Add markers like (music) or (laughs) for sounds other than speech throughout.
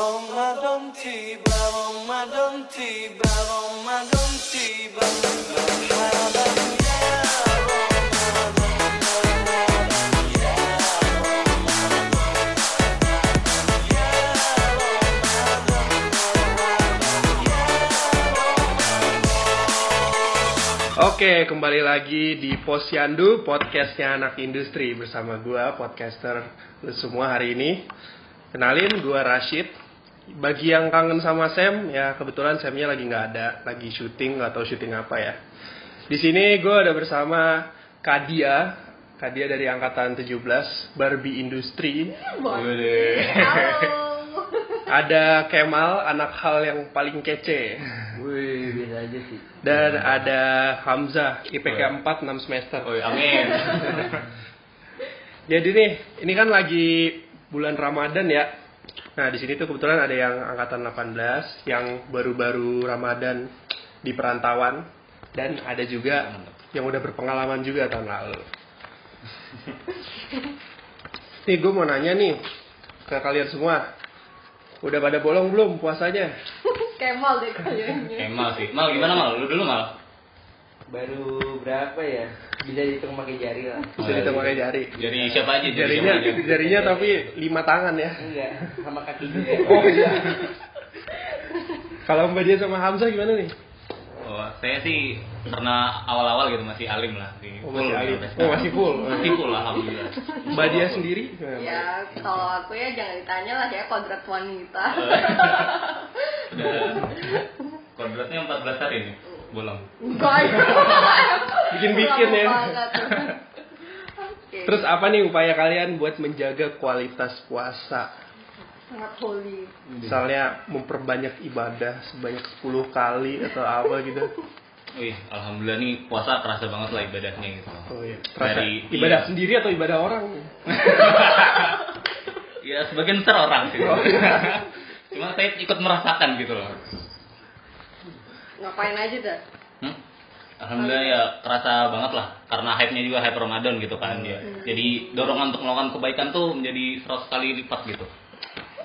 Ramadan tiba, Oke, kembali lagi di Posyandu, podcastnya anak industri bersama gua, podcaster semua hari ini. Kenalin, gua Rashid. Bagi yang kangen sama Sam, ya kebetulan Samnya lagi nggak ada, lagi syuting nggak tahu syuting apa ya. Di sini gua ada bersama Kadia, Kadia dari angkatan 17, Barbie Industri. Halo. Ada Kemal, anak hal yang paling kece. Wih, biasa aja sih. Dan ada Hamzah, IPK 4 6 semester. Oh, amin. (laughs) Jadi nih, ini kan lagi bulan Ramadan ya. Nah, di sini tuh kebetulan ada yang angkatan 18 yang baru-baru Ramadan di perantauan dan ada juga yang udah berpengalaman juga tahun lalu. (laughs) Nih, gue mau nanya nih ke kalian semua. Udah pada bolong belum puasanya? (laughs) Kemal deh kayaknya. Kemal sih. Mal gimana mal? Lu dulu mal. Baru berapa ya? Bisa dihitung pakai jari lah. Bisa dihitung pakai jari. Jari siapa aja? Jari Jarinya, siapa aja? jarinya tapi lima tangan ya. Enggak, sama kaki (laughs) juga. Oh iya. Kalau Mbak Dia sama Hamzah gimana nih? Oh, saya sih karena awal-awal gitu masih alim lah. Di Oh, masih alim. Oh, masih full. Masih full lah alhamdulillah. Mbak Dia sendiri? Ya, kalau aku ya jangan ditanya lah ya kodrat wanita. (laughs) Udah kodratnya 14 hari nih. Bolong. Enggak. (laughs) Bikin-bikin ya. Terus apa nih upaya kalian buat menjaga kualitas puasa? sangat holy. Misalnya memperbanyak ibadah sebanyak 10 kali atau apa gitu. Wih, alhamdulillah nih puasa kerasa banget lah ibadahnya gitu. Oh iya. Terasa Dari- ibadah iya. sendiri atau ibadah orang? (laughs) Ya sebagian besar orang sih. Oh, iya. Cuma saya ikut merasakan gitu loh. Ngapain aja dah? Hmm? Alhamdulillah ya kerasa banget lah karena hype-nya juga hype Ramadan gitu kan dia. Jadi dorongan untuk melakukan kebaikan tuh menjadi 100 kali lipat gitu.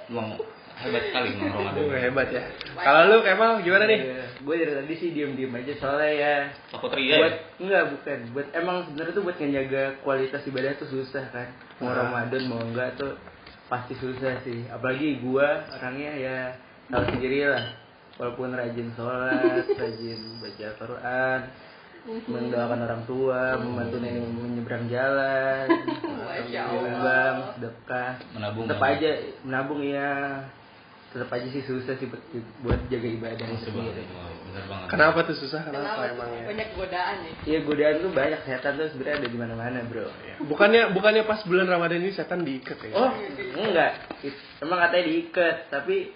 Emang hebat sekali emang Ramadan. Oh, hebat ya. Kalau lu Kemal gimana nih? Gue dari tadi sih diem-diem aja soalnya ya. Takut ria Buat ya? enggak bukan. Buat emang sebenarnya tuh buat ngejaga kualitas ibadah tuh susah kan. Mau Ah. Ramadan mau enggak tuh pasti susah sih. Apalagi gua orangnya ya tahu sendiri lah. Walaupun rajin sholat, (laughs) rajin baca Quran, mendoakan orang tua, membantu nenek menyeberang jalan, menyumbang, Allah. sedekah, Menabung. tetap aja menabung ya, tetap aja sih susah sih buat, jaga ibadah itu sendiri. Banget. Kenapa tuh susah? Kenapa, emangnya? Banyak godaan ya. Iya godaan tuh banyak setan tuh sebenarnya ada di mana-mana bro. Bukannya bukannya pas bulan Ramadan ini setan diikat ya? Oh enggak, emang katanya diikat tapi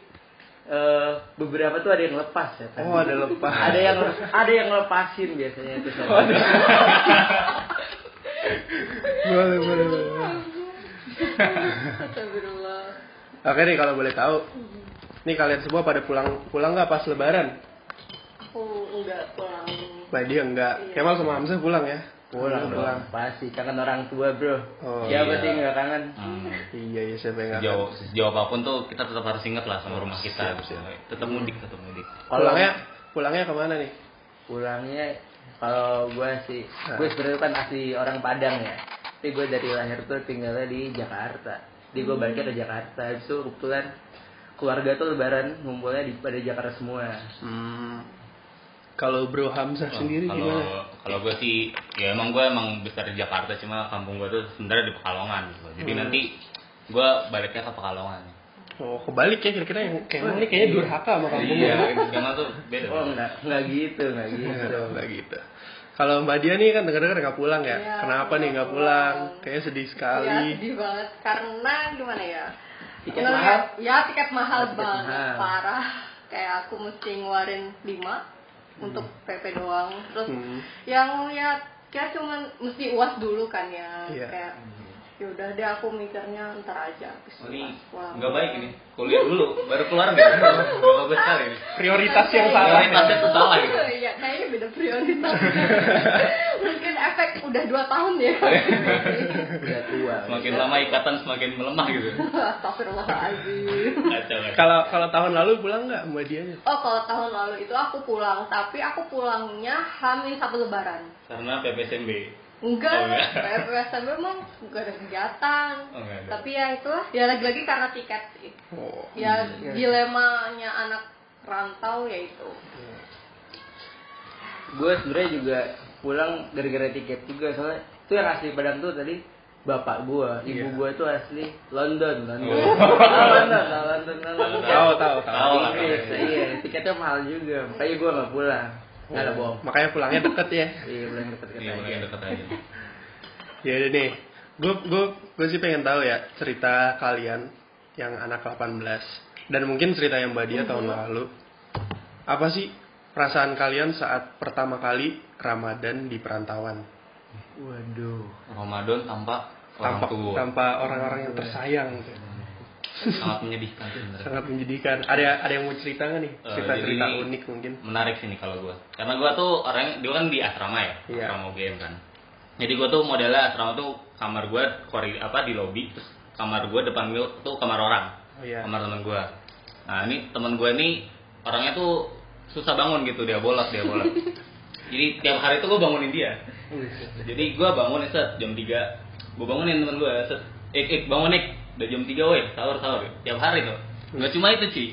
eh, beberapa tuh ada yang lepas ya. Oh, ada lepas. Ada yang ada yang lepasin biasanya itu. Oh, ada. boleh, boleh, boleh. Astagfirullah. Oke nih kalau boleh tahu. Nih kalian semua pada pulang pulang nggak pas lebaran? Aku enggak pulang. Mbak dia enggak. Iya. Kemal sama Hamzah pulang ya? Pulang pulang. pasti kangen orang tua bro. Oh, Siapa iya. sih nggak kangen? Hmm. Iya, iya siapa yang nggak? sejauh apa pun tuh kita tetap harus ingat lah sama rumah kita. Siap, siap. Tetap mudik, tetap mudik. Pulangnya pulangnya ke mana nih? pulangnya kalau gue sih Nah. gue sebenarnya kan asli orang Padang ya tapi gue dari lahir tuh tinggalnya di Jakarta jadi gue baliknya ke Jakarta Habis itu kebetulan keluarga tuh lebaran ngumpulnya di pada Jakarta semua Hmm. Kalau Bro Hamzah sendiri kalau gimana? Kalau gue sih ya emang gue emang besar di Jakarta cuma kampung gue tuh sebenarnya di Pekalongan gitu. jadi Hmm. nanti gue baliknya ke Pekalongan Oh, kebalik ya kira-kira yang Kemal ini kayaknya durhaka sama kampungnya. iya emang tuh beda oh enggak enggak gitu enggak gitu (laughs) Iya, Enggak gitu. Kalau Mbak Dia nih kan dengar-dengar nggak pulang ya? Iya, Kenapa nih nggak pulang? pulang. Kayaknya sedih Ya sekali. sedih banget karena gimana ya? Tiket Ngeliat- mahal? Ya tiket mahal Oh, tiket banget, mahal. parah. Kayak aku mesti ngeluarin 5 untuk PP doang. Terus Hmm. yang ya kayak cuman mesti uas dulu kan ya. Iya. Kayak yaudah deh aku mikirnya ntar aja habis Oh, ini nggak baik ini. Kuliah (laughs) dulu, baru keluar nggak? Nggak bagus sekali ini. Prioritas yang salah. Prioritasnya tuh salah gitu. Iya, kayaknya beda prioritas. (laughs) Mungkin efek udah dua tahun ya. (laughs) Udah tua. Semakin lama ikatan semakin melemah gitu. Astagfirullahaladzim. Kalau kalau tahun lalu pulang nggak sama dia? Oh, kalau tahun lalu itu aku pulang, tapi aku pulangnya hamil satu lebaran. Karena PPSMB. Enggak, Oh, enggak. Enggak ada kegiatan. Oh, enggak ada. Tapi ya itulah, ya lagi-lagi karena tiket sih. Oh. Ya dilemanya anak rantau ya itu. Gue sebenarnya juga pulang gara-gara tiket juga soalnya itu yang asli Padang tuh tadi bapak gua, ibu Iya. gua tuh asli London, London. Oh. Tahu London, tahu London, tahu London. Tahu tahu tahu. Inggris, iya, tiketnya mahal juga. Makanya gua nggak pulang. Nggak ada bohong. Makanya pulangnya deket ya. Iya, pulang deket-deket Iya, aja. mulai dekat aja. Ya udah nih. Gue gue gue sih pengen tahu ya cerita kalian yang anak 18 dan mungkin cerita yang Mbak Dia tahun lalu. Apa sih perasaan kalian saat pertama kali Ramadan di perantauan? Waduh. Ramadan tanpa orang Tanpa tua. tanpa orang-orang yang tersayang. Sangat menyedihkan sebenarnya. Sangat menjadikan. Ada ada yang mau cerita nggak nih? Eh, Cerita cerita jadi- unik mungkin. menarik sih nih kalau gua karena gua tuh orang dia kan di asrama ya Iya. asrama UGM kan jadi gua tuh modelnya asrama tuh kamar gua kori apa di lobi terus kamar gua depan gua tuh kamar orang Oh iya. kamar teman gua nah ini teman gua nih orangnya tuh susah bangun gitu dia bolos dia bolos (laughs) jadi tiap hari tuh gua bangunin dia. Jadi gua bangun set jam 3 gua bangunin teman gua set ik ik bangun ik udah jam 3 weh sahur sahur. Tiap hari tuh. Nggak cuma itu cuy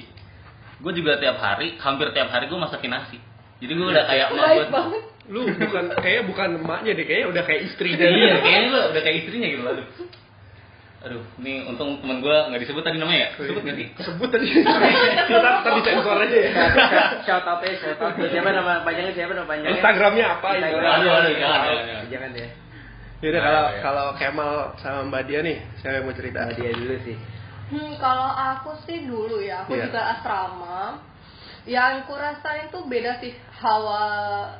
gue juga tiap hari hampir tiap hari gue masakin nasi. Jadi gue udah kayak emak Baik gue banget. Lu bukan kayaknya bukan emaknya deh, kayaknya udah kayak istrinya. iya kayaknya gue udah kayak istrinya gitu aduh aduh ini untung teman gue nggak disebut tadi namanya ya sebut nggak sih Sebut tadi. Kita tadi sensor aja ya. Shout out ya, shout out. Siapa nama panjangnya? Siapa nama panjangnya? Instagramnya apa? Instagram. Aduh aduh jangan jangan, jangan. Jangan deh. Yaudah Nah, kalau ya. kalau Kemal sama Mbak Dia nih, yang mau cerita? Sama dia dulu sih. Hmm, kalau aku sih dulu ya, aku Iya. juga asrama. Yang ku rasain tuh beda sih hawa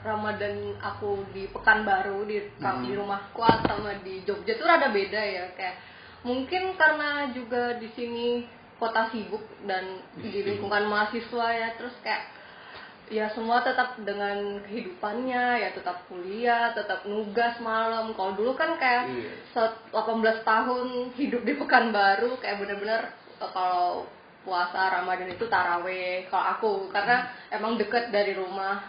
Ramadan aku di Pekanbaru di di rumahku sama di Jogja tuh rada beda ya kayak mungkin karena juga di sini kota sibuk dan di lingkungan mahasiswa ya terus kayak ya semua tetap dengan kehidupannya ya tetap kuliah tetap nugas malam. Kalau dulu kan kayak Iya. set 18 tahun hidup di Pekanbaru kayak bener-bener eh, kalau puasa Ramadan itu taraweh kalau aku. Karena emang deket dari rumah.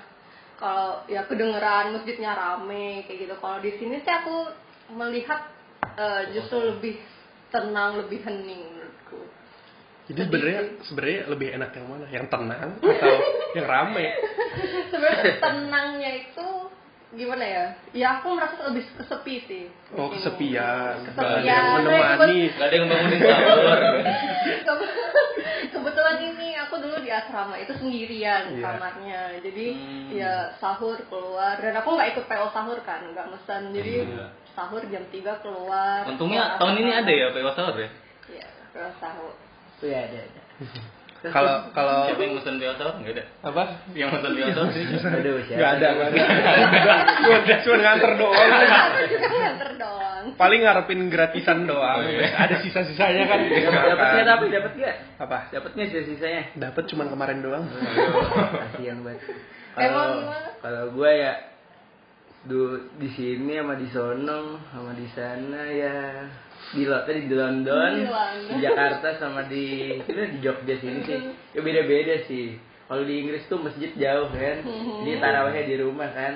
Kalau ya kedengeran masjidnya rame kayak gitu. Kalau di sini sih aku melihat eh, justru lebih tenang lebih hening menurutku Jadi sebenarnya sebenarnya lebih enak yang mana? Yang tenang atau (laughs) yang rame? sebenarnya tenangnya itu gimana ya ya aku merasa lebih kesepi sih Oh, sini. kesepian. Nggak ada kesepian yang menemani. Gak ada yang bangunin sahur Kebe- (laughs) kebetulan ini aku dulu di asrama itu sendirian Iya. kamarnya jadi Hmm. ya sahur keluar dan aku nggak ikut PO sahur kan nggak mesen jadi Iya. Sahur jam 3 keluar untungnya Keluar tahun ini ada ya PO sahur ya Iya, PO sahur Oh ya ada ada. Kalau kalau siapa yang mesen PO sahur nggak ada apa? yang mesen PO sahur sih Aduh, siapa? Gak ada, gak ada. Cuma cuma nganter doang. juga nganter doang Paling ngarepin gratisan doang. Oh, iya. Ada sisa-sisanya kan. Dapat nggak dapat dapat nggak? Apa? Dapatnya sisa-sisanya. Dapat cuma kemarin doang. Kasihan banget. Kalau kalau gue ya du, di sini sama di sono sama di sana ya. Di lo tadi di London, Di London. di Jakarta sama di di Jogja sini sih. Ya beda-beda sih. Kalau di Inggris tuh masjid jauh kan. Jadi tarawehnya di rumah kan.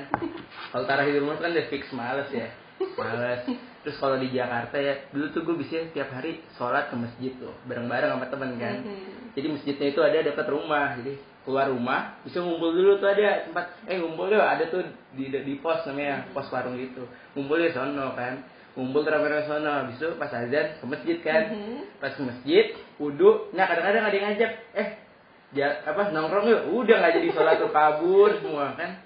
Kalau tarawih di rumah kan udah fix males ya. Males terus kalau di Jakarta ya dulu tuh gue bisa tiap hari sholat ke masjid tuh bareng-bareng sama temen kan. Mhm. jadi masjidnya itu ada dekat rumah. Jadi keluar rumah bisa ngumpul dulu tuh ada tempat eh ngumpul dulu ada tuh di di pos namanya pos warung gitu. Ngumpul di sono kan ngumpul rame-rame sono. Habis itu pas azan ke masjid kan. Mhm. pas ke masjid wudhu. Nah kadang-kadang ada yang ngajak eh ja, apa nongkrong yuk? Udah nggak jadi sholat tuh kabur semua kan.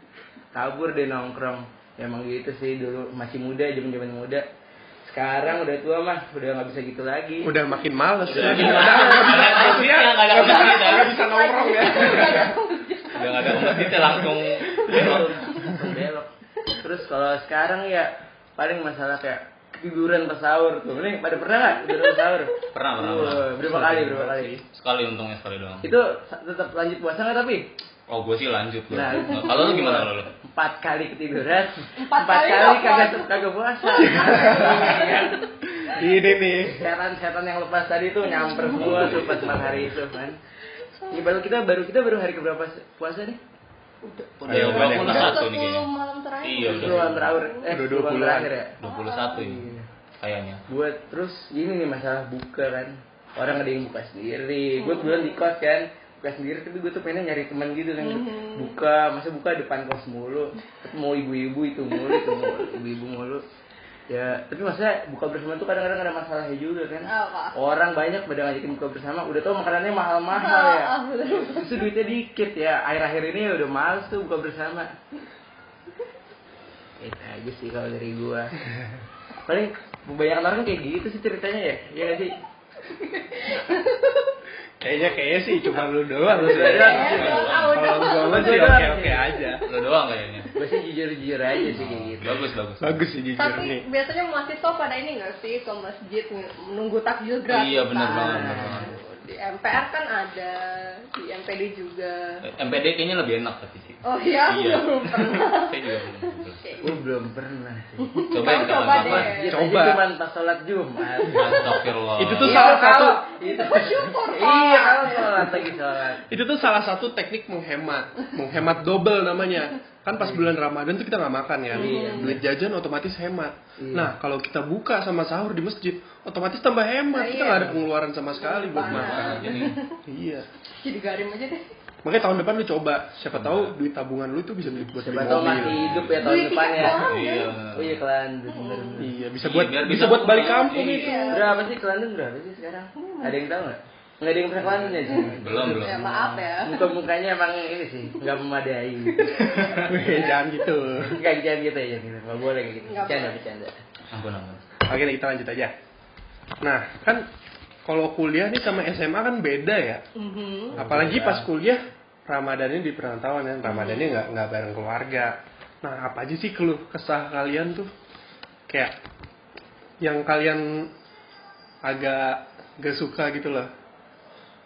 Kabur deh nongkrong. Emang gitu sih dulu masih muda zaman zaman muda sekarang udah tua mah udah nggak bisa gitu lagi Udah makin males. Udah makin nggak males. bisa. Nggak ada masjid, nggak ada nggak bisa- masjid, nggak bisa nongkrong ya. udah nggak ada masjidnya langsung belok. Langsung belok. Terus kalau sekarang ya paling masalah kayak ketiduran pas sahur tuh. Ini pada pernah nggak ketiduran pas sahur? Pernah, pernah. Berapa kali, berapa kali? Sekali untungnya sekali doang. Itu tetap lanjut puasa nggak tapi? Oh, gue sih lanjut gue. Nah, Kalau lu gimana kalau lu? Empat kali ketiduran, Empat kali kali kagak puasa. kagak (laughs) puasa. Ini nih. Setan-setan yang lepas tadi tuh nyamper semua tuh pas empat hari itu kan. Ini baru kita baru kita baru hari keberapa puasa nih? Udah Ayo, yang satu nih 10 kayaknya. malam terakhir. Iya, udah. Puluhan terakhir, eh Udah puluhan 20-an. terakhir ya. Dua puluh satu ini. Iya. Kayaknya. buat terus ini nih masalah buka kan orang ada yang buka sendiri gue duluan di kos kan buka sendiri tapi gue tuh pengen nyari teman gitu kan. Buka masa buka depan kos mulu. Mau ibu-ibu itu mulu itu mulu ibu-ibu mulu. Ya tapi maksudnya buka bersama tuh kadang-kadang ada masalahnya juga kan. Apa? orang banyak pada ngajakin buka bersama udah tau makanannya mahal-mahal ya. Bener. itu duitnya dikit ya. Akhir-akhir ini udah males tuh buka bersama. Itu aja sih kalau dari gua. Paling kebanyakan orang kayak gitu sih ceritanya ya. Gak sih (laughs) Kayaknya kayaknya sih cuma lu doang sih. Iya, Kalau gua mah sih Gua doang oke oke sih. aja. Lu doang kayaknya. gua sih jujur-jujur aja sih kayak gitu Bagus, bagus. Bagus sih jujur Tapi nih. biasanya mahasiswa pada ini nggak sih ke masjid menunggu takjil gratis? Iya, benar kan? banget, benar banget. Di MPR kan ada, di MPD juga. MPD kayaknya lebih enak tapi sih. Oh iya, Iya. belum pernah. Saya juga belum. belum. gua belum pernah sih Cobain Kamu coba deh. Masjid Coba. aja cuman pas sholat jumat Astagfirullah. Itu tuh Iya, salah satu itu Syukur, iya kalau sholat lagi sholat itu tuh salah satu teknik menghemat, menghemat double namanya. Kan pas bulan Ramadan tuh kita nggak makan ya, Iya. duit jajan otomatis hemat. Iya. Nah kalau kita buka sama sahur di masjid, otomatis tambah hemat. Nah, Kita iya. nggak ada pengeluaran sama sekali buat Parah. makan. Jadi (laughs) Iya. Jadi garim aja deh. Makanya tahun depan lu coba, siapa tahu duit tabungan lu itu bisa beli buat beli siapa tahu masih hidup ya tahun depan ya doang. iya. oh iya kelan bener Iya, bisa Iya, buat bisa bisa buat balik kampung Iya. itu. berapa sih kelantan berapa sih sekarang ada yang tahu nggak nggak ada yang pernah kelantan ya sih Belum, belum. Ya maaf ya. muka mukanya emang ini sih nggak memadai Jangan gitu. nggak jangan gitu ya gitu nggak boleh kayak gitu Nggak bercanda Ampun, ampun. Oke, kita lanjut aja. Nah, kan kalau kuliah nih sama SMA kan beda ya. Mhm. Apalagi pas kuliah Ramadannya di perantauan kan, Ramadannya nggak nggak bareng keluarga. Nah, apa aja sih keluh kesah kalian tuh? Kayak yang kalian agak gak suka gitu loh.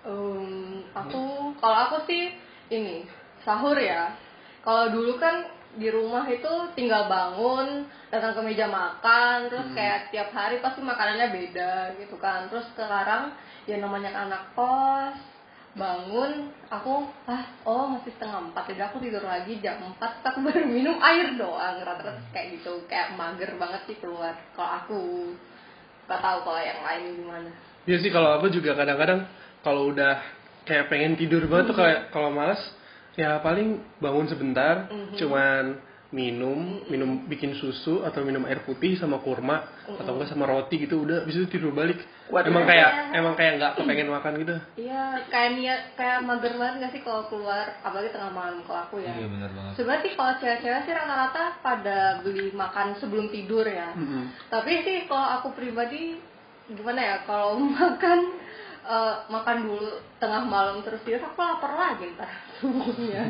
Em, aku kalau aku sih ini sahur ya. Kalau dulu kan di rumah itu tinggal bangun, datang ke meja makan, terus kayak tiap hari pasti makanannya beda gitu kan. Terus sekarang ya namanya anak kos, bangun aku ah oh masih setengah empat jadi aku tidur lagi jam empat aku baru minum air doang rata-rata kayak gitu kayak mager banget sih keluar kalau aku nggak tahu kalau yang lain gimana Iya sih kalau aku juga kadang-kadang kalau udah kayak pengen tidur banget tuh kayak kalau malas ya paling bangun sebentar cuman minum minum bikin susu atau minum air putih sama kurma atau enggak sama roti gitu udah bisa tidur balik Kuat emang ya? kayak emang kayak nggak kepengen makan gitu Iya, kayak niat kayak mager banget gak sih kalau keluar, apalagi tengah malam kalau aku ya. Iya, benar banget. Sebenarnya sih kalau cewek-cewek sih rata-rata pada beli makan sebelum tidur ya. Tapi sih kalau aku pribadi gimana ya, kalau (laughs) makan eh, makan dulu tengah malam terus tidur aku lapar lagi ntar subuhnya.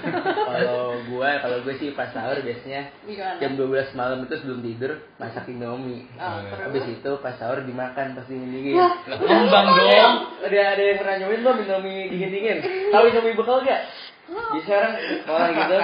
(laughs) kalau gua kalau gue sih pas sahur biasanya Gimana? jam 12 malam itu sebelum tidur masak indomie Ah, terus? habis itu pas sahur dimakan pas dingin dingin Wah, Lah, ngembang dong. ada ada yang pernah nyobain belum indomie dingin dingin tahu indomie bekal gak di sekarang orang gitu.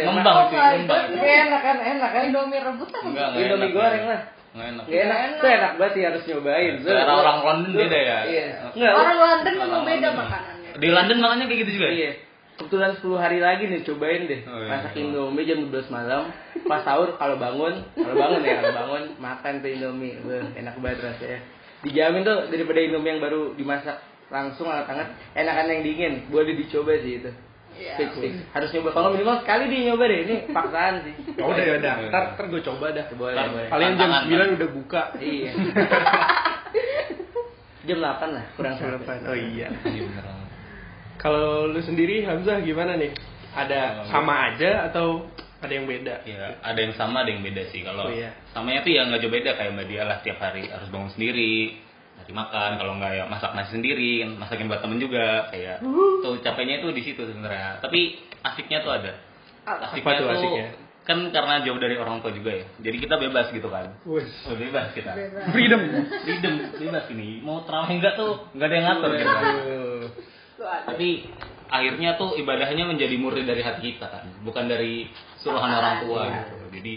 Ngembang Oh sih, my ngembang. Enak kan enak kan Indomie rebus apa? Indomie goreng lah Nggak enak. Gak enak, Enak. itu enak banget sih harus nyobain. Selera orang London beda ya? Iya. Orang London memang beda makanannya. Di London makannya kayak gitu juga? Iya. Kebetulan 10 hari lagi nih cobain deh. Oh, iya. Masak Indomie jam 12 malam. Pas sahur kalau bangun, kalau bangun ya, kalau bangun makan tuh Indomie. Wah, enak banget rasanya. Dijamin tuh daripada Indomie yang baru dimasak langsung hangat-hangat, enakan yang dingin. Boleh dicoba sih itu. Fix, fix. Harus nyoba. Kalau minimal sekali di nyoba deh. Ini paksaan sih. (laughs) ya udah ya udah ntar ntar gue coba dah Boleh, Ntar- boleh. kalian jam 9 udah buka Iya. (laughs) jam 8 lah, kurang. 8. oh iya Iya, kalau lu sendiri Hamzah gimana nih ada sama aja atau ada yang beda Ya, ada yang sama, ada yang beda sih. Kalau Oh, iya. samanya tuh ya nggak jauh beda kayak Mbak Dia lah tiap hari harus bangun sendiri, cari makan. Kalau nggak ya masak nasi sendiri, masakin buat temen juga. Kayak tuh capeknya tuh di situ sebenarnya. Tapi asiknya tuh ada. Apa? Apa tuh asiknya? kan karena jauh dari orang tua juga ya. Jadi kita bebas gitu kan. Oh, bebas kita. Bebas. Freedom. Freedom, bebas ini. Mau terawih enggak tuh enggak ada yang ngatur gitu kan. Tapi akhirnya tuh ibadahnya menjadi murni dari hati kita kan, bukan dari suruhan orang tua gitu. Jadi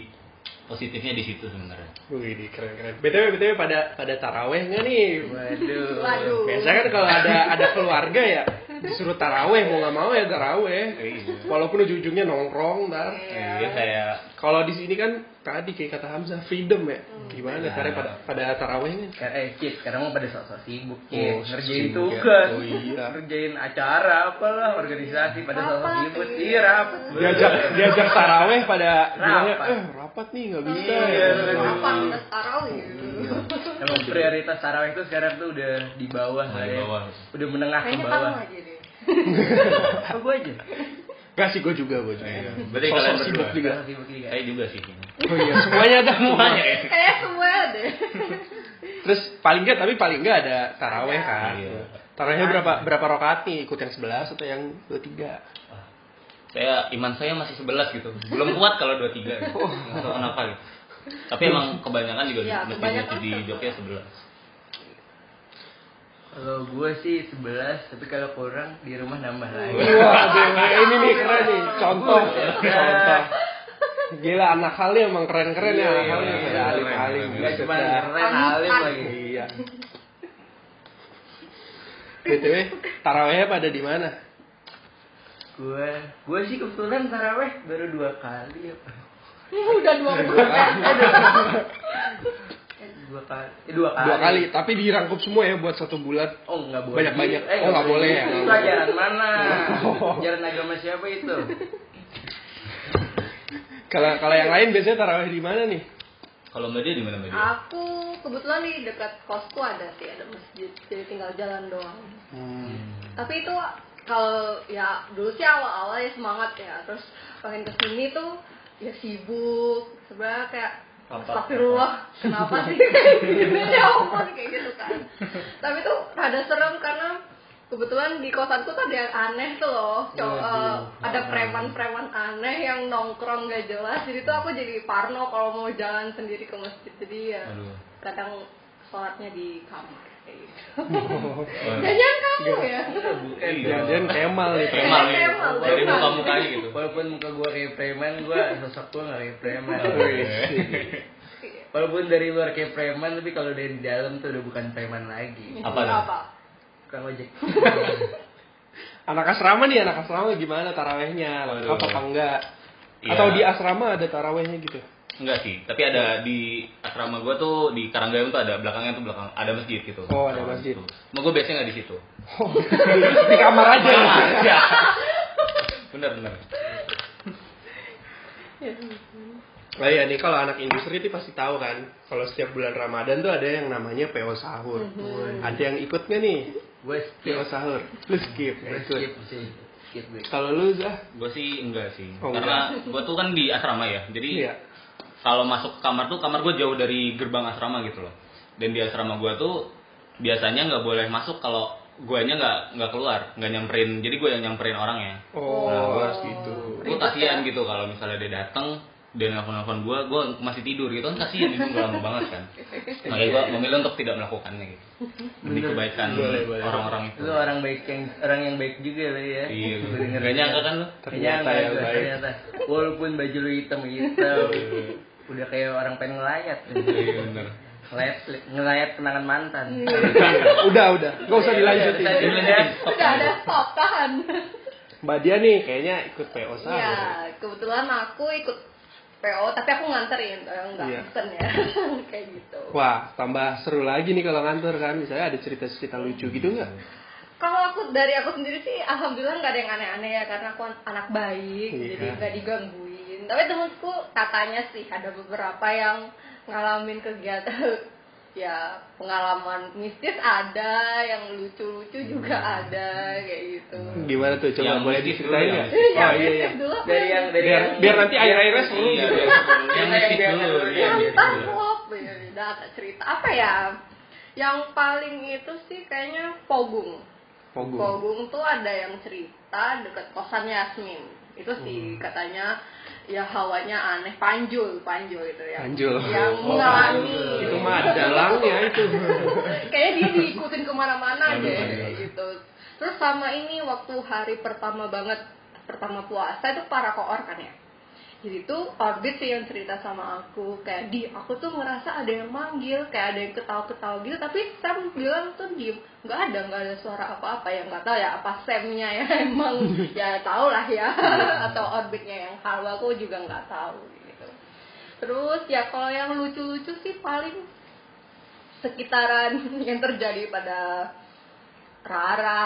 positifnya di situ sebenarnya. Wih, ini keren keren. btw btw pada pada taraweh nggak nih? Waduh. Waduh. Biasanya kan kalau ada ada keluarga ya disuruh taraweh mau nggak mau ya taraweh. Iya. Walaupun ujung-ujungnya nongkrong ntar. Iya. Kayak Kalau di sini kan tadi kayak kata Hamzah freedom ya. Gimana Iya. caranya pada pada tarawehnya? Eh, Cid, sekarang mau pada sok-sok sibuk, Oh. Ngerjain sibuk ya. tugas. Oh, iya. Ngerjain acara apalah, organisasi pada sok-sok Rapat, sibuk. iya. Iya, rapat. Diajak diajak taraweh pada bilangnya Rapat. eh rapat nih nggak bisa. Iya, ya. Apa tarawih? Emang prioritas tarawih itu sekarang tuh udah di bawah lah ya. Udah menengah ke Kayaknya kamu bawah. aja deh. Apa (laughs) gua aja? Gak sih gue juga gue juga. Iya. Berarti kalian sibuk berdua. juga. Sibuk juga. saya juga sih. Oh iya semuanya ada Semuanya ya. Kayak semua deh. Terus paling enggak tapi paling enggak ada taraweh kan. Iya. Tarawehnya berapa berapa rakaat nih? Ikut yang 11 atau yang 23? Saya iman saya masih 11 gitu. Belum kuat kalau 23 gitu. Nggak tahu kenapa gitu. Tapi emang kebanyakan juga Iya, di masjid kebanyakan di sebelas. Jogja 11. Kalau gue sih 11, tapi kalau kurang di rumah nambah lagi. Waduh, ini nih keren nih. Contoh, contoh. Gila anak kali emang keren-keren ya Iya, anak iya, kali iya. Enggak cuma keren alim lagi. Iya. BTW, tarawehnya pada di mana? Gue, gue sih kebetulan taraweh baru dua kali ya. Udah dua bulan. Dua kali, eh, dua kali. Dua kali, tapi dirangkup semua ya buat satu bulan. Oh nggak boleh. Banyak-banyak. Eh, Oh, nggak boleh ya? Itu ajaran mana? Oh. Ajaran agama siapa itu? Kalau kalau yang lain biasanya taraweh di mana nih? Kalau Mbak Dia di mana Mbak Dia? Aku kebetulan di dekat kosku ada sih ada masjid, jadi tinggal jalan doang. Tapi itu kalau ya dulu sih awal-awal ya semangat ya, terus pengen ke sini tuh ya sibuk, sebenarnya kayak? Astagfirullah, kenapa sih kayak gitu ya ampun kayak gitu kan. Tapi tuh rada serem karena kebetulan di kosanku tuh ada yang aneh tuh loh, eh, ada preman-preman aneh yang nongkrong gak jelas. Jadi tuh aku jadi parno kalau mau jalan sendiri ke masjid. Jadi ya Aduh. kadang sholatnya di kamar kayak gitu. (laughs) Kamu ya. Bukan Iya. Jangan Kemal nih. Kemal nih. Dari Kemal. muka mukanya gitu. Walaupun muka gue kayak preman, gue sosok gue nggak kayak preman. Walaupun dari luar kayak preman, tapi kalau dari dalam tuh udah bukan preman lagi. Apa tuh? Apa? Tukang ojek. (laughs) Anak asrama nih, anak asrama gimana tarawehnya? Lengkap Waduh. apa enggak? Iya. Atau di asrama ada tarawehnya gitu? Enggak sih, tapi ada di asrama gua tuh di Karanggayam tuh ada belakangnya tuh belakang ada masjid gitu. Oh, ada masjid. Mau gue biasanya nggak di situ. Oh, di kamar aja. Ya. bener bener. Oh iya nih kalau anak industri itu pasti tahu kan kalau setiap bulan Ramadan tuh ada yang namanya PO sahur. Ada yang ikut nggak nih Gue PO sahur? Lu skip, Gue nggak skip ikut. sih. Skip gue. Kalau lu Zah? Gue sih enggak sih. Oh, Karena gue tuh kan di asrama ya. Jadi Iya. Kalau masuk ke kamar tuh kamar gue jauh dari gerbang asrama gitu loh. Dan di asrama gue tuh biasanya nggak boleh masuk kalau guanya nggak nggak keluar, nggak nyamperin. Jadi gue yang nyamperin orangnya. Oh, Nah, gua harus gitu. Gue kasihan gitu kalau misalnya dia datang dia nelfon-nelfon gue, gue masih tidur gitu kan kasihan itu udah lama banget kan. Makanya gue memilih untuk tidak melakukannya gitu. Demi kebaikan orang-orang itu. Lu orang baik yang orang yang baik juga lah ya. Iya, Gua denger. gak nyangka kan lu? Ternyata Nyangka yang gua, baik. Ternyata. Walaupun baju lu hitam hitam, udah kayak orang pengen ngelayat. Iya bener. Ngelayat, ngelayat kenangan mantan. udah, udah. Gak usah dilanjutin. Udah, udah. Dilanjutin, stop. Udah ada stop tahan. Mbak Dia nih kayaknya ikut PO sahur. Iya, kebetulan aku ikut PO, tapi aku nganterin, eh, enggak Iya. pesen ya, (laughs) kayak gitu. Wah, tambah seru lagi nih kalau ngantor kan. Misalnya ada cerita-cerita lucu gitu nggak? Kalau aku dari aku sendiri sih, alhamdulillah nggak ada yang aneh-aneh ya, karena aku an- anak baik, Iya. jadi nggak digangguin. Tapi temenku katanya sih ada beberapa yang ngalamin kegiatan (laughs) ya pengalaman mistis ada, yang lucu-lucu juga ada kayak gitu. Gimana tuh? Coba Yang boleh diceritain Iya, Oh iya iya. dulu. Dari yang dari Biar, yang biar nanti air-airnya seru Iya, gitu. iya. Yang Yang mistis biar dulu. iya, yang dulu. top, ya udah tak cerita apa ya? Yang paling itu sih kayaknya Pogung. Pogung. Pogung tuh ada yang cerita dekat kosan Yasmin. Itu sih katanya ya hawanya aneh. Panjul panjul itu ya. Panjul. yang Oh, mengalami Itu mah dalangnya itu. (laughs) kayaknya dia diikutin ke mana-mana deh gitu. Terus sama ini waktu hari pertama banget pertama puasa itu para koor kan ya jadi tuh orbit sih yang cerita sama aku. Kayak di aku tuh ngerasa ada yang manggil kayak ada yang ketawa-ketawa gitu. Tapi Sam bilang tuh diem. Nggak ada nggak ada suara apa-apa ya. Nggak tahu ya apa Samnya ya. (laughs) Emang ya tau lah ya. (laughs) Atau orbitnya yang halwa aku juga nggak tahu gitu. Terus ya kalau yang lucu-lucu sih paling sekitaran (laughs) yang terjadi pada Rara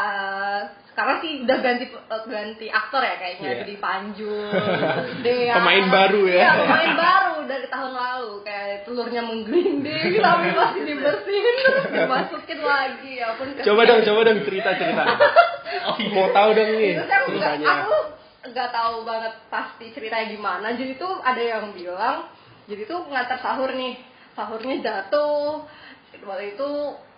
sekarang sih udah ganti ganti aktor ya kayaknya Iya. jadi Panjul (laughs) Dea Pemain baru ya. Iya, pemain baru dari tahun lalu kayak telurnya menggelinding (laughs) tapi masih dibersihin terus (laughs) dimasukin lagi ya pun Coba dong, coba dong cerita-cerita. Mau tahu dong nih nggak- ceritanya. aku nggak tahu banget pasti ceritanya gimana jadi tuh ada yang bilang jadi tuh ngantar sahur nih sahurnya jatuh waktu itu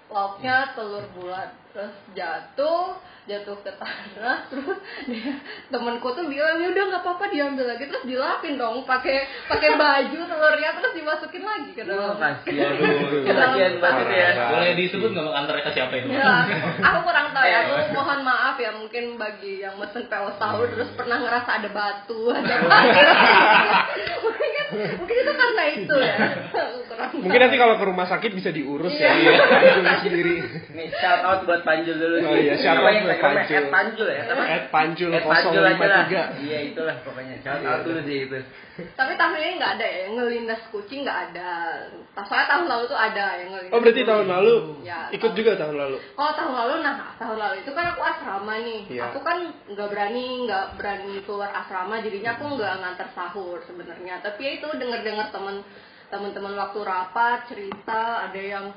lauknya telur bulat terus jatuh jatuh ke tanah (laughs) terus dia, temenku tuh bilang ya udah nggak apa-apa diambil lagi terus dilapin dong pakai pakai (laughs) baju telurnya terus dimasukin lagi ke Oh, dalam kasihan. (laughs) dalam Kasihan banget ya. Boleh disebut nggak antar ke siapa itu? Ya, aku kurang tahu ya. Aku mohon maaf ya mungkin bagi yang mesen PO sahur terus pernah ngerasa ada batu, ada mungkin, mungkin itu karena itu ya. Mungkin nanti kalau ke rumah sakit bisa diurus ya. Iya. Panjul sendiri. Nih shout out buat Panjul dulu. Oh iya, shout out buat? Panjul. At Panjul ya. At Panjul At Panjul aja lah. 053. Iya itulah pokoknya. Shout out dulu sih itu. Tapi tahun ini nggak ada ya, ngelindas kucing nggak ada. Soalnya tahun lalu tuh ada yang ngelindas. Oh berarti kucing. tahun lalu Ya, ikut tahun- juga tahun lalu. Kalau tahun lalu, nah tahun lalu itu kan aku asrama nih. Iya. Aku kan nggak berani, nggak berani keluar asrama, jadinya aku nggak ngantar sahur sebenarnya. Tapi ya itu dengar-dengar teman teman-teman waktu rapat cerita ada yang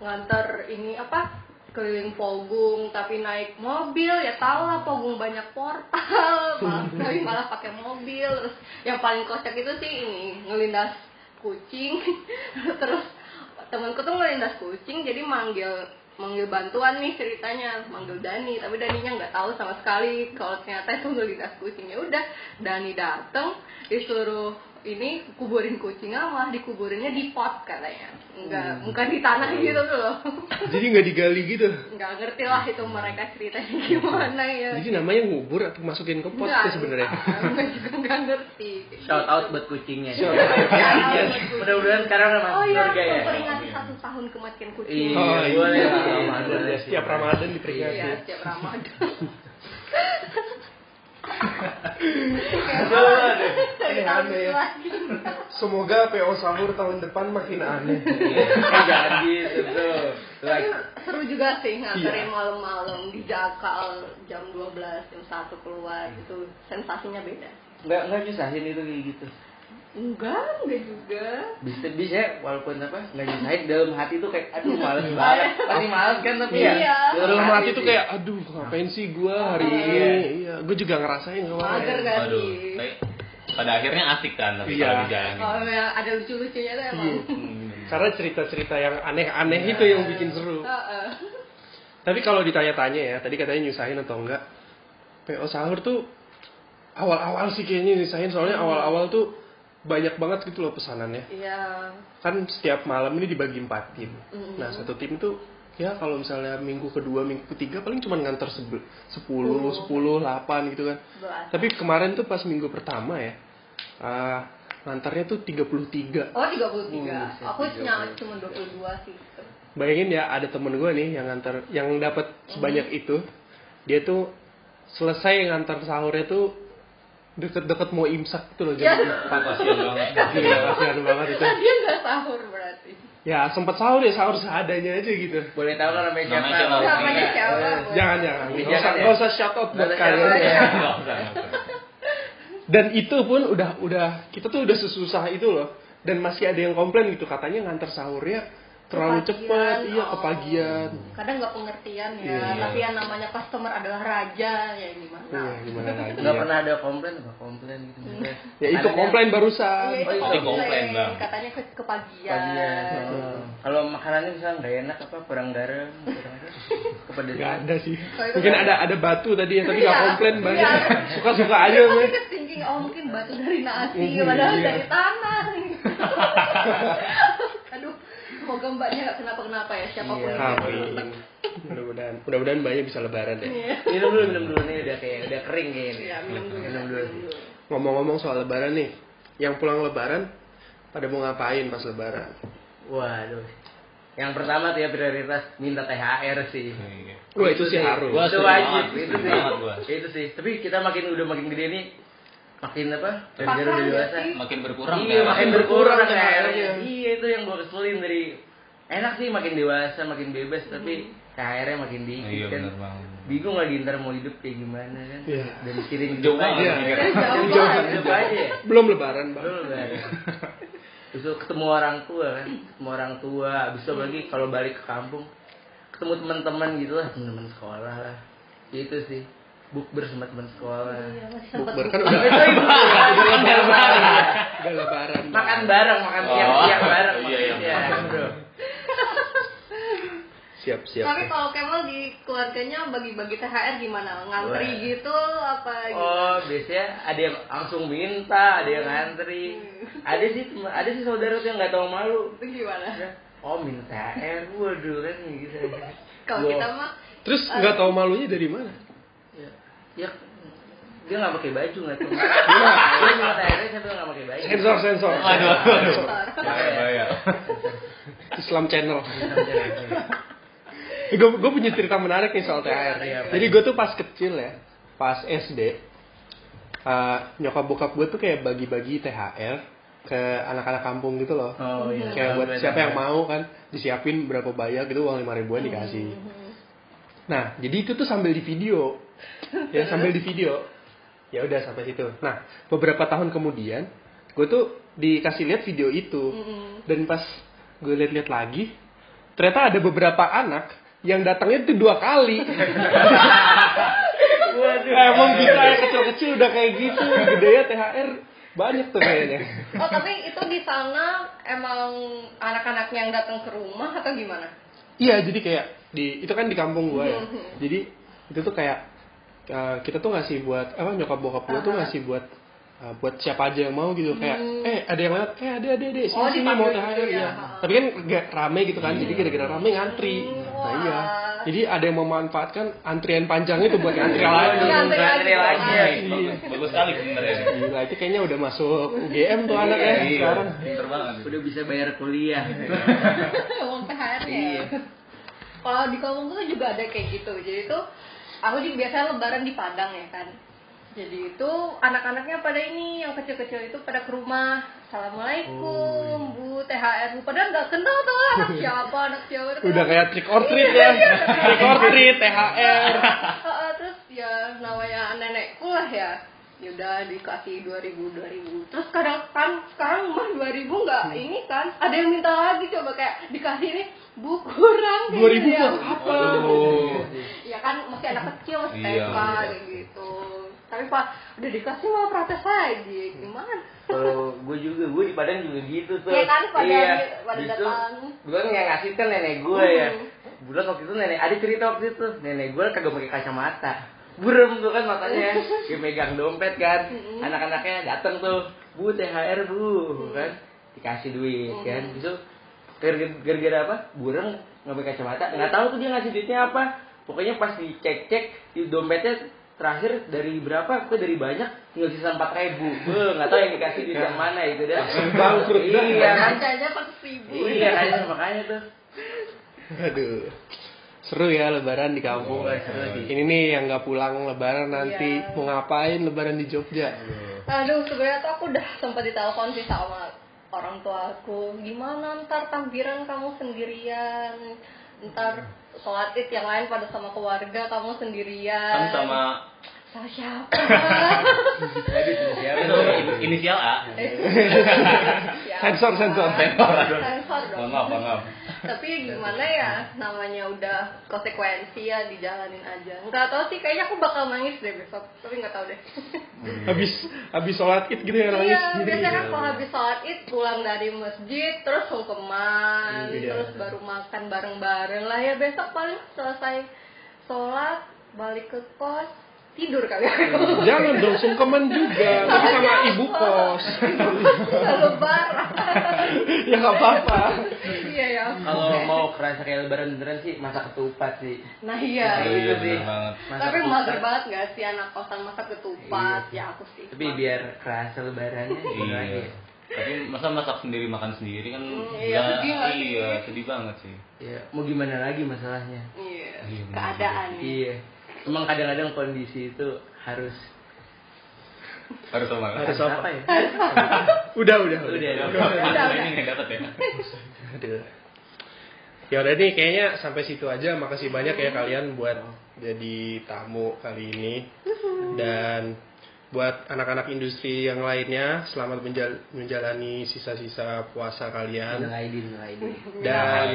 ngantar ini apa keliling Pogung tapi naik mobil ya tau lah Pogung banyak portal. (laughs) Malah tapi malah pakai mobil. Terus yang paling kocak itu sih ini ngelindas kucing. (laughs) Terus temanku tuh ngelindas kucing jadi manggil manggil bantuan nih ceritanya. Manggil Dani tapi Daninya nggak tahu sama sekali kalau ternyata itu ngelindas kucing. Ya udah Dani dateng disuruh ini kuburin kucingnya malah dikuburinnya di pot katanya enggak bukan di tanah gitu tuh loh Jadi nggak digali gitu. nggak ngerti lah itu mereka ceritanya gimana ya Jadi namanya ngubur atau masukin ke pot Nggak, sih sebenarnya. nggak juga nggak ngerti Shout out buat kucingnya. Shout out. Iya. Mudah-mudahan sekarang masuk oh iya surga ya. memperingati satu tahun kematian kucing Iya, Oh iya, boleh. Ramadan ya. Setiap Ramadan diperingati. Iya, setiap Ramadan. (laughs) Ini aneh. Semoga PO sahur tahun depan makin aneh. Eh, Jangan gitu Like, seru juga sih nganterin Iya. malam-malam di Jakal jam 12 jam 1 keluar itu sensasinya beda. nggak nggak nyusahin itu kayak gitu. Enggak, enggak juga. Bisa bisa walaupun apa nggak nyusahin dalam hati tuh kayak aduh males banget. Pasti males kan tapi ya. Iya. Dalam hati tuh sih. kayak aduh ngapain sih gua hari Iya. ini? Iya, gua juga ngerasain Mager kemarin. Aduh, tapi pada akhirnya asik kan tapi Iya. kalau dijalanin. Oh ya, ada lucu-lucunya tuh emang. Hmm. Karena cerita-cerita yang aneh-aneh Iya. itu yang bikin seru. Heeh. Tapi kalau ditanya-tanya ya, tadi katanya nyusahin atau enggak? PO sahur tuh awal-awal sih kayaknya nyusahin soalnya awal-awal tuh banyak banget gitu loh pesanannya. Iya. Kan setiap malam ini dibagi empat tim. Mhm. Nah satu tim tuh ya kalau misalnya minggu kedua, minggu ketiga paling cuma nganter sebe- sepuluh, sepuluh, delapan gitu kan. Belas. Tapi kemarin tuh pas minggu pertama ya, ah, ngantarnya tuh 33. Oh, 33. Hmm, Aku 33. nyala cuma 22 sih. Bayangin ya ada temen gue nih yang ngantar, yang dapat sebanyak itu, dia tuh selesai ngantar sahurnya tuh deket-deket mau imsak gitu loh Ya. jam empat. Kasihan banget. (laughs) Gila kasihan banget itu. Nah, dia nggak sahur berarti. Ya sempat sahur ya sahur seadanya aja gitu. Boleh tahu kan namanya siapa? Namanya siapa? Jangan jangan, nggak Jangan usah, ya? nggak usah shout out buat Nggak kalian. ya. Nggak nggak. Dan itu pun udah udah kita tuh udah sesusah itu loh. Dan masih ada yang komplain gitu katanya ngantar sahurnya terlalu cepat, iya oh. kepagian. Kadang nggak pengertian ya, Iya. tapi yang namanya customer adalah raja ya gimana? Iya, gimana (laughs) lagi Nggak ya. pernah ada komplain apa komplain gitu misalnya. Ya itu komplain barusan. Iya, itu Oh, komplain. komplain, Bang. Katanya ke kepagian. Oh. Kalau makanannya misalnya nggak enak apa kurang garam, kurang? Kepedesan. Gak ada sih. Itu Mungkin nggak ada ada batu tadi ya, tapi Iya. nggak komplain banyak. Iya. Suka-suka aja, ketinggian thinking oh mungkin batu dari nasi Iya. padahal dari tanah (laughs) semoga mbaknya nggak kenapa kenapa ya siapa pun Iya. yang. Mudah-mudahan, mudah-mudahan banyak bisa lebaran ya. Iya. minum dulu minum dulu nih udah kayak udah kering kayaknya nih. Iya, minum dulu. minum dulu Ngomong-ngomong soal lebaran nih, yang pulang lebaran pada mau ngapain pas lebaran? waduh yang pertama tuh ya prioritas minta THR sih Iya. Wah itu sih harus. Itu wajib itu sih itu sih tapi kita makin udah makin gede nih makin apa? Gara-gara udah dewasa? Makin berkurang iya kan? makin berkurang berkurang THR-nya THR-nya. iya. Itu yang gue keselin dari enak sih makin dewasa makin bebas tapi THR-nya makin dikit Iya kan. benar banget. bingung lagi ntar mau hidup kayak gimana kan? Iya. dan mikirin Jauh aja. Jauh aja Belum lebaran, Bang. Belum kan (laughs) Terus ketemu orang tua kan ketemu orang tua. Abis itu lagi kalau balik ke kampung ketemu teman-teman gitu lah teman-teman sekolah lah. Itu sih bukber sama teman sekolah Iya, Bukber kan udah Itu ibu udah lebaran. udah lebaran. Bang. makan bareng makan Oh, siang-siang bareng iya, iya. bro Siap, siap. Tapi kalau Kemal di keluarganya bagi-bagi THR gimana? Ngantri Wah. gitu apa gitu? Oh, biasanya ada yang langsung minta, ada yang ngantri. Ada sih, ada sih saudara tuh yang nggak tahu malu. Itu gimana? Oh, minta THR, waduh kan gitu. (laughs) Kalau kita mah Terus nggak tahu malunya dari mana? Ya, ya dia nggak pakai baju nggak tahu. (laughs) Dia minta THR tapi nggak pakai baju. Sensor, sensor. Aduh. Bahaya. (laughs) Islam Channel. gue gue punya cerita menarik nih soal THR. Iya, Jadi gue tuh pas kecil ya, pas SD, eh, nyokap bokap gue tuh kayak bagi-bagi THR ke anak-anak kampung gitu loh. Oh iya. kayak buat siapa yang mau kan disiapin berapa banyak gitu uang lima ribuan dikasih. Nah jadi itu tuh sambil di video, ya sambil di video. Ya udah sampai situ. Nah beberapa tahun kemudian gue tuh dikasih lihat video itu Mm-mm. dan pas gue lihat-lihat lagi ternyata ada beberapa anak yang datangnya tuh dua kali. (laughs) Waduh. Emang kita yang kecil-kecil udah kayak gitu, gede ya THR banyak tuh kayaknya. Oh tapi itu di sana emang anak-anaknya yang datang ke rumah atau gimana? Iya, jadi kayak di itu kan di kampung gua ya. Jadi itu tuh kayak uh, kita tuh ngasih buat apa nyokap bokap gua tuh Aha. ngasih buat uh, buat siapa aja yang mau gitu kayak Hmm. eh ada yang lewat eh ada ada ada sini Oh, sini mau gitu THR ya. ya. Tapi kan gak rame gitu kan. Jadi gara-gara rame ngantri. Hmm, Nah, wah. iya. Jadi ada yang memanfaatkan antrian panjang itu buat (laughs) ngantri lagi. Iya, ngantri Ngantri lagi. lagi ya. Bagus, sekali sebenarnya. Gila, itu kayaknya udah masuk UGM tuh anak ya Iya, sekarang. pinter banget. Udah bisa bayar kuliah. (laughs) Uang THR ya. Iya. Kalau di kampung tuh juga ada kayak gitu. Jadi tuh aku juga biasanya lebaran di Padang ya kan. Jadi itu anak-anaknya pada ini yang kecil-kecil itu pada ke rumah. Assalamualaikum, Bu THR Bu. Padahal nggak kenal tuh anak (laughs) siapa, anak siapa. Tapi Udah kayak trick or treat ya. Trick or treat THR. (laughs) Terus ya namanya nenekku lah ya ya udah dikasih 2000 2000 terus kadang kan sekarang mah 2000 nggak ini kan ada yang minta lagi coba kayak dikasih ini bu kurang kayak 2000 gitu ya. buat apa? Ya kan masih anak kecil masih Iya. TK kayak gitu tapi pak udah dikasih mau protes lagi gimana Kalau gue juga, gue di Padang juga gitu tuh. Iya kan, pada- iya. pada datang. Gue kan yang ngasih kan nenek gue ya. Hmm. Bulan waktu itu nenek, ada cerita waktu itu nenek gue kagak pakai kacamata. Burem tuh kan matanya, (laughs) dia megang dompet kan. Hmm. Anak-anaknya datang tuh, bu THR bu, kan dikasih duit Hmm. kan. Itu gara- gara-gara apa? Burem nggak pakai kacamata, nggak tahu tuh dia ngasih duitnya apa. Pokoknya pas dicek-cek di dompetnya terakhir dari berapa? Kok dari banyak tinggal sisa empat ribu. nggak tahu yang dikasih duit yang mana itu dah. Bangkrut. Iya kan? bacanya seratus ribu Iya kan makanya tuh. Aduh. Seru ya lebaran di kampung. Sih. Ini nih yang nggak pulang lebaran nanti Iya. mau ngapain lebaran di Jogja? Aduh, sebenarnya tuh aku udah sempat ditelepon sih sama orang tua aku. Gimana ntar takbiran kamu sendirian? Ntar sholat id yang lain pada sama keluarga, kamu sendirian. Kan sama Sama siapa? (laughs) Inisial A. (laughs) Sensor, sensor. Sensor. Sensor Mohon dong. maaf, maaf. Tapi gimana ya, namanya udah konsekuensi ya dijalanin aja. Nggak tahu sih, kayaknya aku bakal nangis deh besok. Tapi nggak tahu deh. Habis habis sholat id gitu ya nangis Iya, biasanya kan kalau habis sholat id pulang dari masjid terus sungkeman, Iya. terus baru makan bareng-bareng lah ya besok paling selesai sholat balik ke kos tidur kali aku Jangan dong sungkeman juga, tapi sama ibu kos. Lebaran ya nggak apa-apa. iya ya Kalau mau kerasa kayak lebaran beneran sih masak ketupat sih. nah iya Oh, itu iya, sih. bener banget. Masak tapi ketupat. mager banget gak sih anak kosan masak ketupat ya aku sih Tapi biar kerasa lebarannya Iya. ya? Tapi masa masak sendiri makan sendiri kan Hmm, iya, nggak- sedih iya, sedih banget sih. Ya, mau gimana lagi masalahnya? iya Iya, keadaan Iya. Emang kadang-kadang kondisi itu harus Harus sama. Harus apa? ya? (laughs) Udah, udah, Udah, udah. Udah, Ini nggak dapat ya. Aduh. Ya udah nih kayaknya sampai situ aja. Makasih banyak ya kalian buat jadi tamu kali ini. Dan buat anak-anak industri yang lainnya, selamat menjal- menjalani sisa-sisa puasa kalian. Minal aidin, minal aidin. Dan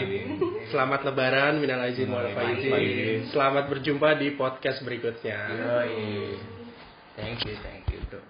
selamat lebaran, minal aizin wal faizin. Selamat berjumpa di podcast berikutnya. Yoi. Thank you, thank you, bro.